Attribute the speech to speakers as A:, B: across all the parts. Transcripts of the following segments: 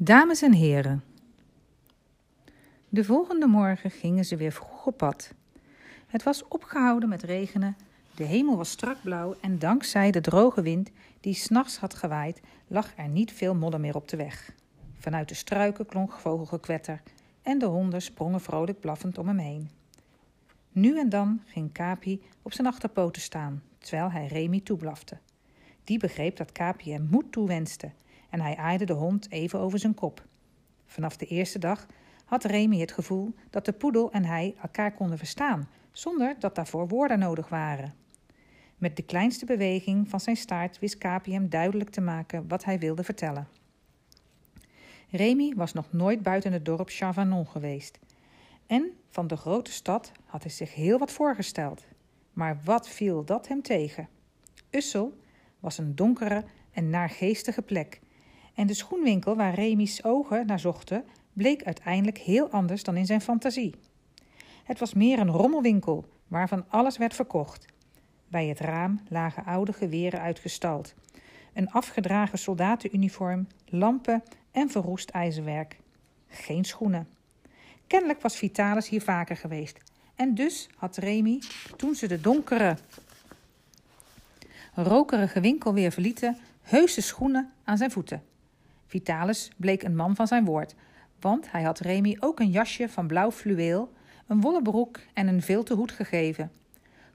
A: Dames en heren. De volgende morgen gingen ze weer vroeg op pad. Het was opgehouden met regenen, de hemel was strak blauw en dankzij de droge wind die s'nachts had gewaaid, lag er niet veel modder meer op de weg. Vanuit de struiken klonk vogelgekwetter en de honden sprongen vrolijk blaffend om hem heen. Nu en dan ging Capi op zijn achterpoten staan, terwijl hij Remy toeblafte. Die begreep dat Capi hem moed toewenste en hij aaide de hond even over zijn kop. Vanaf de eerste dag had Remy het gevoel dat de poedel en hij elkaar konden verstaan, zonder dat daarvoor woorden nodig waren. Met de kleinste beweging van zijn staart wist Capi hem duidelijk te maken wat hij wilde vertellen. Remy was nog nooit buiten het dorp Chavanon geweest. En van de grote stad had hij zich heel wat voorgesteld. Maar wat viel dat hem tegen? Ussel was een donkere en naargeestige plek en de schoenwinkel waar Remy's ogen naar zochten, bleek uiteindelijk heel anders dan in zijn fantasie. Het was meer een rommelwinkel waarvan alles werd verkocht. Bij het raam lagen oude geweren uitgestald, een afgedragen soldatenuniform, lampen en verroest ijzerwerk. Geen schoenen. Kennelijk was Vitalis hier vaker geweest. En dus had Remy, toen ze de donkere, rokerige winkel weer verlieten, heuse schoenen aan zijn voeten. Vitalis bleek een man van zijn woord, want hij had Remy ook een jasje van blauw fluweel, een wollen broek en een vilten hoed gegeven.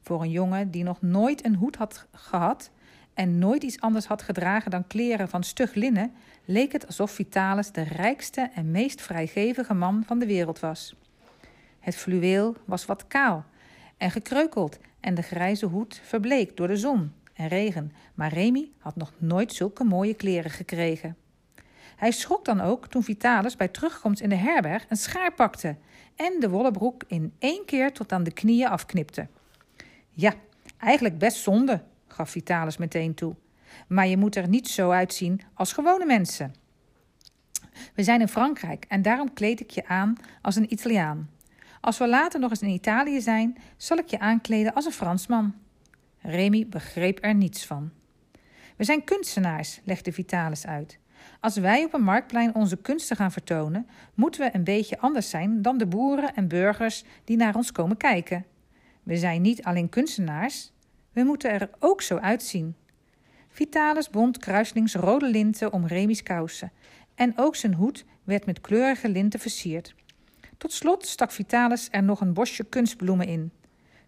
A: Voor een jongen die nog nooit een hoed had gehad en nooit iets anders had gedragen dan kleren van stug linnen, leek het alsof Vitalis de rijkste en meest vrijgevige man van de wereld was. Het fluweel was wat kaal en gekreukeld en de grijze hoed verbleekt door de zon en regen, maar Remy had nog nooit zulke mooie kleren gekregen. Hij schrok dan ook toen Vitalis bij terugkomst in de herberg een schaar pakte en de wollen broek in één keer tot aan de knieën afknipte. Ja, eigenlijk best zonde, gaf Vitalis meteen toe. Maar je moet er niet zo uitzien als gewone mensen. We zijn in Frankrijk en daarom kleed ik je aan als een Italiaan. Als we later nog eens in Italië zijn, zal ik je aankleden als een Fransman. Remy begreep er niets van. We zijn kunstenaars, legde Vitalis uit. Als wij op een marktplein onze kunsten gaan vertonen, moeten we een beetje anders zijn dan de boeren en burgers die naar ons komen kijken. We zijn niet alleen kunstenaars, we moeten er ook zo uitzien. Vitalis bond kruislings rode linten om Remy's kousen en ook zijn hoed werd met kleurige linten versierd. Tot slot stak Vitalis er nog een bosje kunstbloemen in.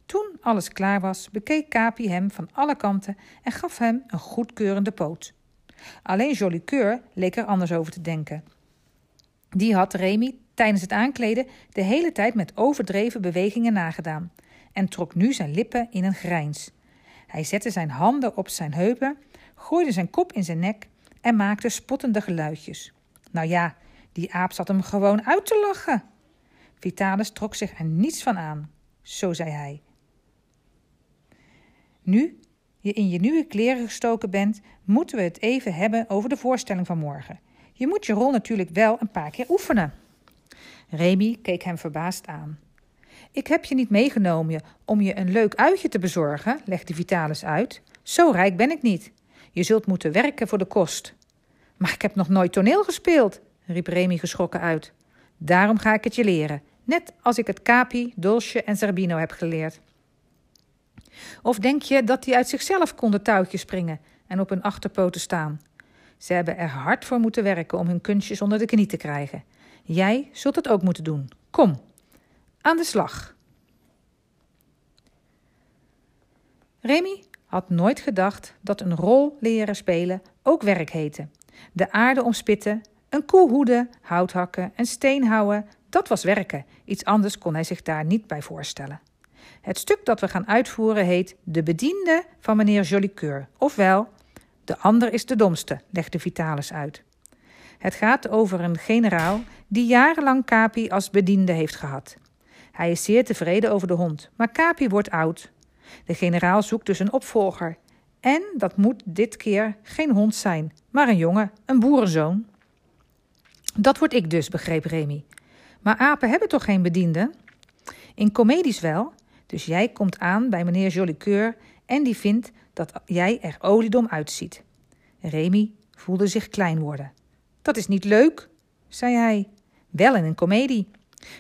A: Toen alles klaar was, bekeek Capi hem van alle kanten en gaf hem een goedkeurende poot. Alleen Jolicoeur leek er anders over te denken. Die had Remy tijdens het aankleden de hele tijd met overdreven bewegingen nagedaan en trok nu zijn lippen in een grijns. Hij zette zijn handen op zijn heupen, gooide zijn kop in zijn nek en maakte spottende geluidjes. Nou ja, die aap zat hem gewoon uit te lachen. Vitalis trok zich er niets van aan. Zo zei hij. Nu je in je nieuwe kleren gestoken bent, moeten we het even hebben over de voorstelling van morgen. Je moet je rol natuurlijk wel een paar keer oefenen. Remy keek hem verbaasd aan. Ik heb je niet meegenomen om je een leuk uitje te bezorgen, legde Vitalis uit. Zo rijk ben ik niet. Je zult moeten werken voor de kost. Maar ik heb nog nooit toneel gespeeld, riep Remy geschrokken uit. Daarom ga ik het je leren, net als ik het Capi, Dolce en Zerbino heb geleerd. Of denk je dat die uit zichzelf konden touwtjes springen en op hun achterpoten staan? Ze hebben er hard voor moeten werken om hun kunstjes onder de knie te krijgen. Jij zult het ook moeten doen. Kom, aan de slag. Remy had nooit gedacht dat een rol leren spelen ook werk heette. De aarde omspitten, een koe hoeden, hout hakken en steen houden, dat was werken. Iets anders kon hij zich daar niet bij voorstellen. Het stuk dat we gaan uitvoeren heet De bediende van meneer Jolicoeur, ofwel De ander is de domste, legde Vitalis uit. Het gaat over een generaal die jarenlang Capi als bediende heeft gehad. Hij is zeer tevreden over de hond, maar Capi wordt oud. De generaal zoekt dus een opvolger. En dat moet dit keer geen hond zijn, maar een jongen, een boerenzoon. Dat word ik dus, begreep Remy. Maar apen hebben toch geen bediende? In comedies wel, dus jij komt aan bij meneer Jolicoeur en die vindt dat jij er oliedom uitziet. Remy voelde zich klein worden. Dat is niet leuk, zei hij. Wel in een komedie.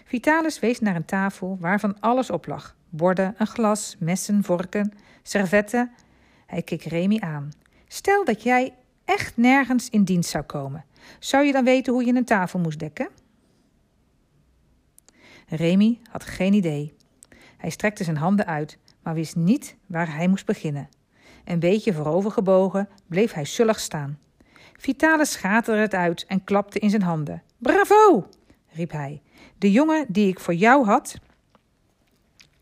A: Vitalis wees naar een tafel waarvan alles op lag: borden, een glas, messen, vorken, servetten. Hij keek Remy aan. Stel dat jij echt nergens in dienst zou komen. Zou je dan weten hoe je een tafel moest dekken? Remy had geen idee. Hij strekte zijn handen uit, maar wist niet waar hij moest beginnen. Een beetje voorovergebogen bleef hij sullig staan. Vitalis schaterde het uit en klapte in zijn handen. Bravo! riep hij. De jongen die ik voor jou had.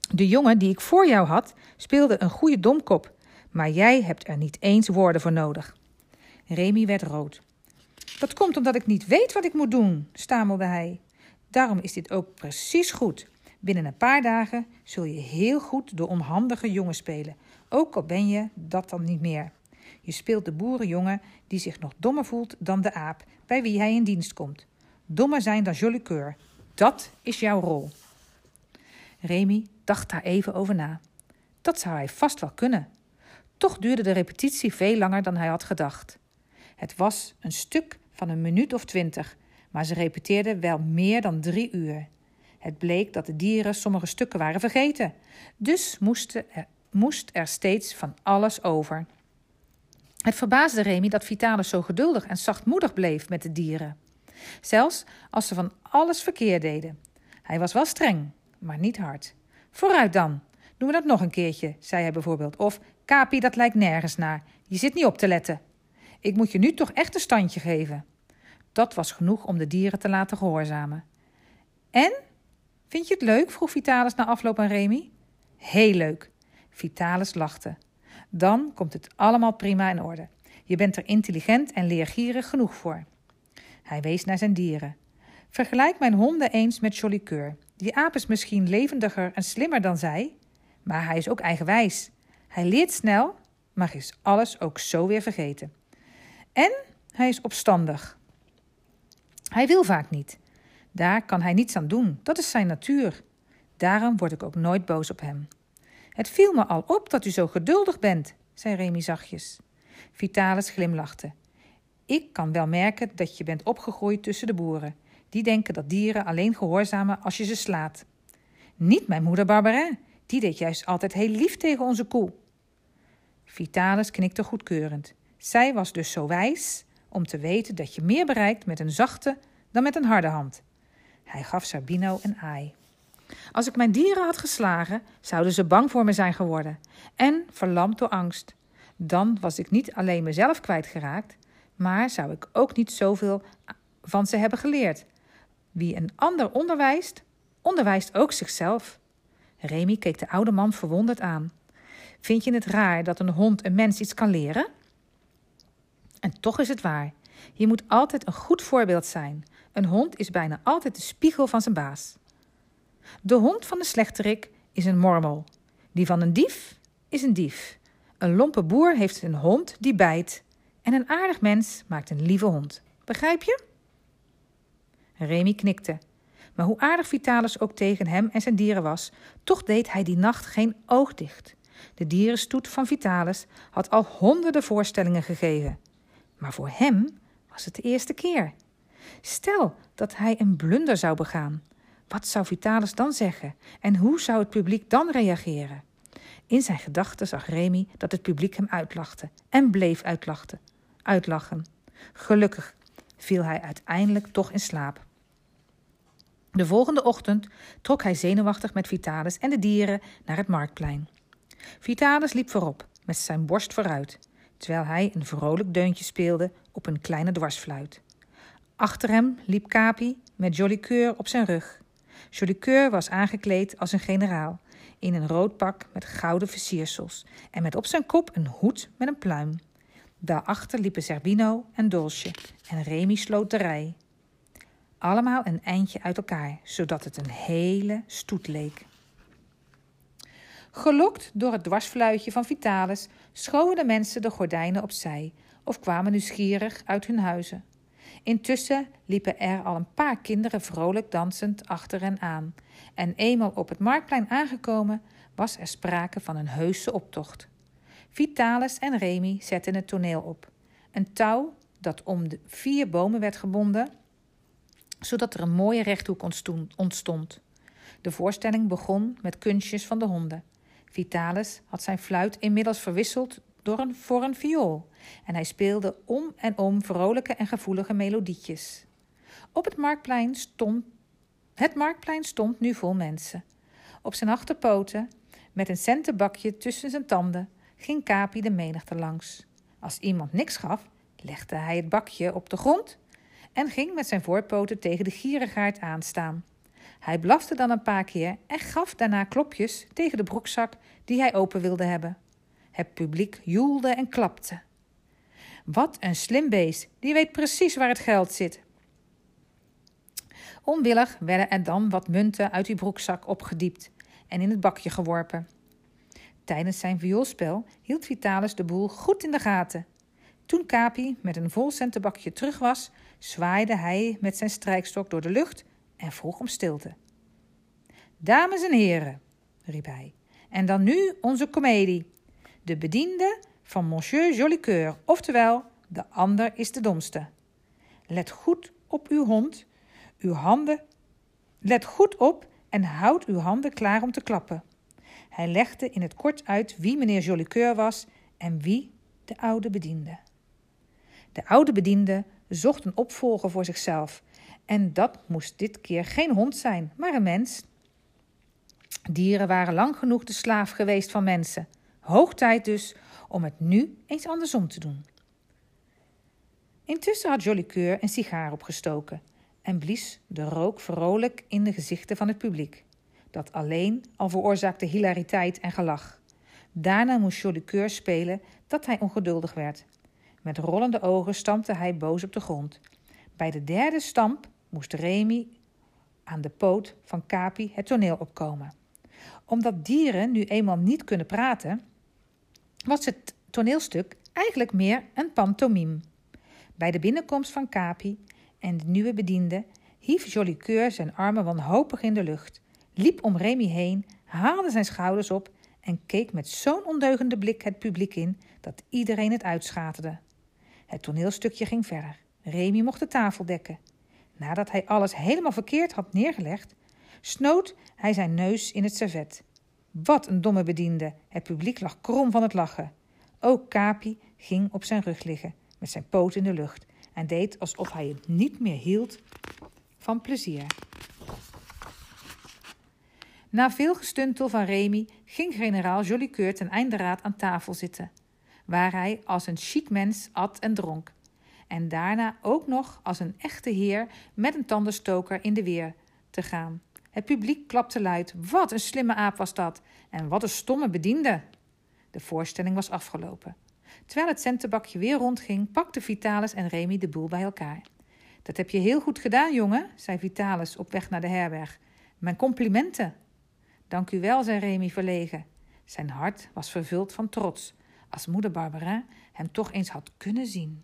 A: De jongen die ik voor jou had, speelde een goede domkop, maar jij hebt er niet eens woorden voor nodig. Remy werd rood. Dat komt omdat ik niet weet wat ik moet doen, stamelde hij. Daarom is dit ook precies goed. Binnen een paar dagen zul je heel goed de onhandige jongen spelen, ook al ben je dat dan niet meer. Je speelt de boerenjongen die zich nog dommer voelt dan de aap bij wie hij in dienst komt. Dommer zijn dan Joli Coeur. Dat is jouw rol. Remy dacht daar even over na. Dat zou hij vast wel kunnen. Toch duurde de repetitie veel langer dan hij had gedacht. Het was een stuk van een minuut of twintig, maar ze repeteerden wel meer dan drie uur. Het bleek dat de dieren sommige stukken waren vergeten, dus moest er, moest er steeds van alles over. Het verbaasde Remy dat Vitalis zo geduldig en zachtmoedig bleef met de dieren. Zelfs als ze van alles verkeerd deden. Hij was wel streng, maar niet hard. Vooruit dan, doen we dat nog een keertje, zei hij bijvoorbeeld. Of, Kapi, dat lijkt nergens naar. Je zit niet op te letten. Ik moet je nu toch echt een standje geven. Dat was genoeg om de dieren te laten gehoorzamen. En? Vind je het leuk? vroeg Vitalis na afloop aan Remy. Heel leuk. Vitalis lachte. Dan komt het allemaal prima in orde. Je bent er intelligent en leergierig genoeg voor. Hij wees naar zijn dieren. Vergelijk mijn honden eens met Jolly. Die aap is misschien levendiger en slimmer dan zij, maar hij is ook eigenwijs. Hij leert snel, maar is alles ook zo weer vergeten. En hij is opstandig. Hij wil vaak niet. Daar kan hij niets aan doen, dat is zijn natuur. Daarom word ik ook nooit boos op hem. Het viel me al op dat u zo geduldig bent, zei Remy zachtjes. Vitalis glimlachte. Ik kan wel merken dat je bent opgegroeid tussen de boeren. Die denken dat dieren alleen gehoorzamen als je ze slaat. Niet mijn moeder Barbarin, die deed juist altijd heel lief tegen onze koe. Vitalis knikte goedkeurend. Zij was dus zo wijs om te weten dat je meer bereikt met een zachte dan met een harde hand. Hij gaf Sabino een aai. Als ik mijn dieren had geslagen, zouden ze bang voor me zijn geworden en verlamd door angst. Dan was ik niet alleen mezelf kwijtgeraakt, maar zou ik ook niet zoveel van ze hebben geleerd. Wie een ander onderwijst, onderwijst ook zichzelf. Remy keek de oude man verwonderd aan. Vind je het raar dat een hond een mens iets kan leren? En toch is het waar. Je moet altijd een goed voorbeeld zijn. Een hond is bijna altijd de spiegel van zijn baas. De hond van de slechterik is een mormel. Die van een dief is een dief. Een lompe boer heeft een hond die bijt. En een aardig mens maakt een lieve hond. Begrijp je? Remy knikte. Maar hoe aardig Vitalis ook tegen hem en zijn dieren was, toch deed hij die nacht geen oog dicht. De dierenstoet van Vitalis had al honderden voorstellingen gegeven. Maar voor hem was het de eerste keer. Stel dat hij een blunder zou begaan. Wat zou Vitalis dan zeggen? En hoe zou het publiek dan reageren? In zijn gedachten zag Remy dat het publiek hem uitlachte en bleef uitlachten, uitlachen. Gelukkig viel hij uiteindelijk toch in slaap. De volgende ochtend trok hij zenuwachtig met Vitalis en de dieren naar het marktplein. Vitalis liep voorop, met zijn borst vooruit, terwijl hij een vrolijk deuntje speelde op een kleine dwarsfluit. Achter hem liep Capi met Jolly Coeur op zijn rug. Jolly Coeur was aangekleed als een generaal, in een rood pak met gouden versiersels en met op zijn kop een hoed met een pluim. Daarachter liepen Zerbino en Dolce en Remy sloot de rij. Allemaal een eindje uit elkaar, zodat het een hele stoet leek. Gelokt door het dwarsfluitje van Vitalis schoven de mensen de gordijnen opzij of kwamen nieuwsgierig uit hun huizen. Intussen liepen er al een paar kinderen vrolijk dansend achter hen aan. En eenmaal op het marktplein aangekomen, was er sprake van een heuse optocht. Vitalis en Remy zetten het toneel op. Een touw dat om de vier bomen werd gebonden, zodat er een mooie rechthoek ontstond. De voorstelling begon met kunstjes van de honden. Vitalis had zijn fluit inmiddels verwisseld door een, voor een viool en hij speelde om en om vrolijke en gevoelige melodietjes. Op het marktplein stond, het marktplein stond nu vol mensen. Op zijn achterpoten, met een centenbakje tussen zijn tanden, ging Capi de menigte langs. Als iemand niks gaf, legde hij het bakje op de grond en ging met zijn voorpoten tegen de gierigaard aanstaan. Hij blafte dan een paar keer en gaf daarna klopjes tegen de broekzak die hij open wilde hebben. Het publiek joelde en klapte. Wat een slim beest, die weet precies waar het geld zit. Onwillig werden er dan wat munten uit die broekzak opgediept en in het bakje geworpen. Tijdens zijn vioolspel hield Vitalis de boel goed in de gaten. Toen Capi met een vol centenbakje terug was, zwaaide hij met zijn strijkstok door de lucht en vroeg om stilte. Dames en heren, riep hij, en dan nu onze komedie. De bediende van Monsieur Jolicoeur, oftewel, de ander is de domste. Let goed op uw hond, uw handen. Let goed op en houd uw handen klaar om te klappen. Hij legde in het kort uit wie meneer Jolicoeur was en wie de oude bediende. De oude bediende zocht een opvolger voor zichzelf. En dat moest dit keer geen hond zijn, maar een mens. Dieren waren lang genoeg de slaaf geweest van mensen. Hoog tijd dus om het nu eens andersom te doen. Intussen had Jolicoeur een sigaar opgestoken en blies de rook vrolijk in de gezichten van het publiek. Dat alleen al veroorzaakte hilariteit en gelach. Daarna moest Jolicoeur spelen dat hij ongeduldig werd. Met rollende ogen stampte hij boos op de grond. Bij de derde stamp moest Remy aan de poot van Capi het toneel opkomen. Omdat dieren nu eenmaal niet kunnen praten, was het toneelstuk eigenlijk meer een pantomime. Bij de binnenkomst van Capi en de nieuwe bediende hief Jolicoeur zijn armen wanhopig in de lucht, liep om Remy heen, haalde zijn schouders op en keek met zo'n ondeugende blik het publiek in dat iedereen het uitschaterde. Het toneelstukje ging verder. Remy mocht de tafel dekken. Nadat hij alles helemaal verkeerd had neergelegd, snoot hij zijn neus in het servet. Wat een domme bediende! Het publiek lag krom van het lachen. Ook Capi ging op zijn rug liggen, met zijn poot in de lucht, en deed alsof hij het niet meer hield van plezier. Na veel gestuntel van Remy ging generaal Jolicoeur ten einde raad aan tafel zitten waar hij als een chic mens at en dronk. En daarna ook nog als een echte heer met een tandenstoker in de weer te gaan. Het publiek klapte luid. Wat een slimme aap was dat! En wat een stomme bediende! De voorstelling was afgelopen. Terwijl het centenbakje weer rondging, pakten Vitalis en Remy de boel bij elkaar. Dat heb je heel goed gedaan, jongen, zei Vitalis op weg naar de herberg. Mijn complimenten. Dank u wel, zei Remy verlegen. Zijn hart was vervuld van trots als moeder Barbara hem toch eens had kunnen zien.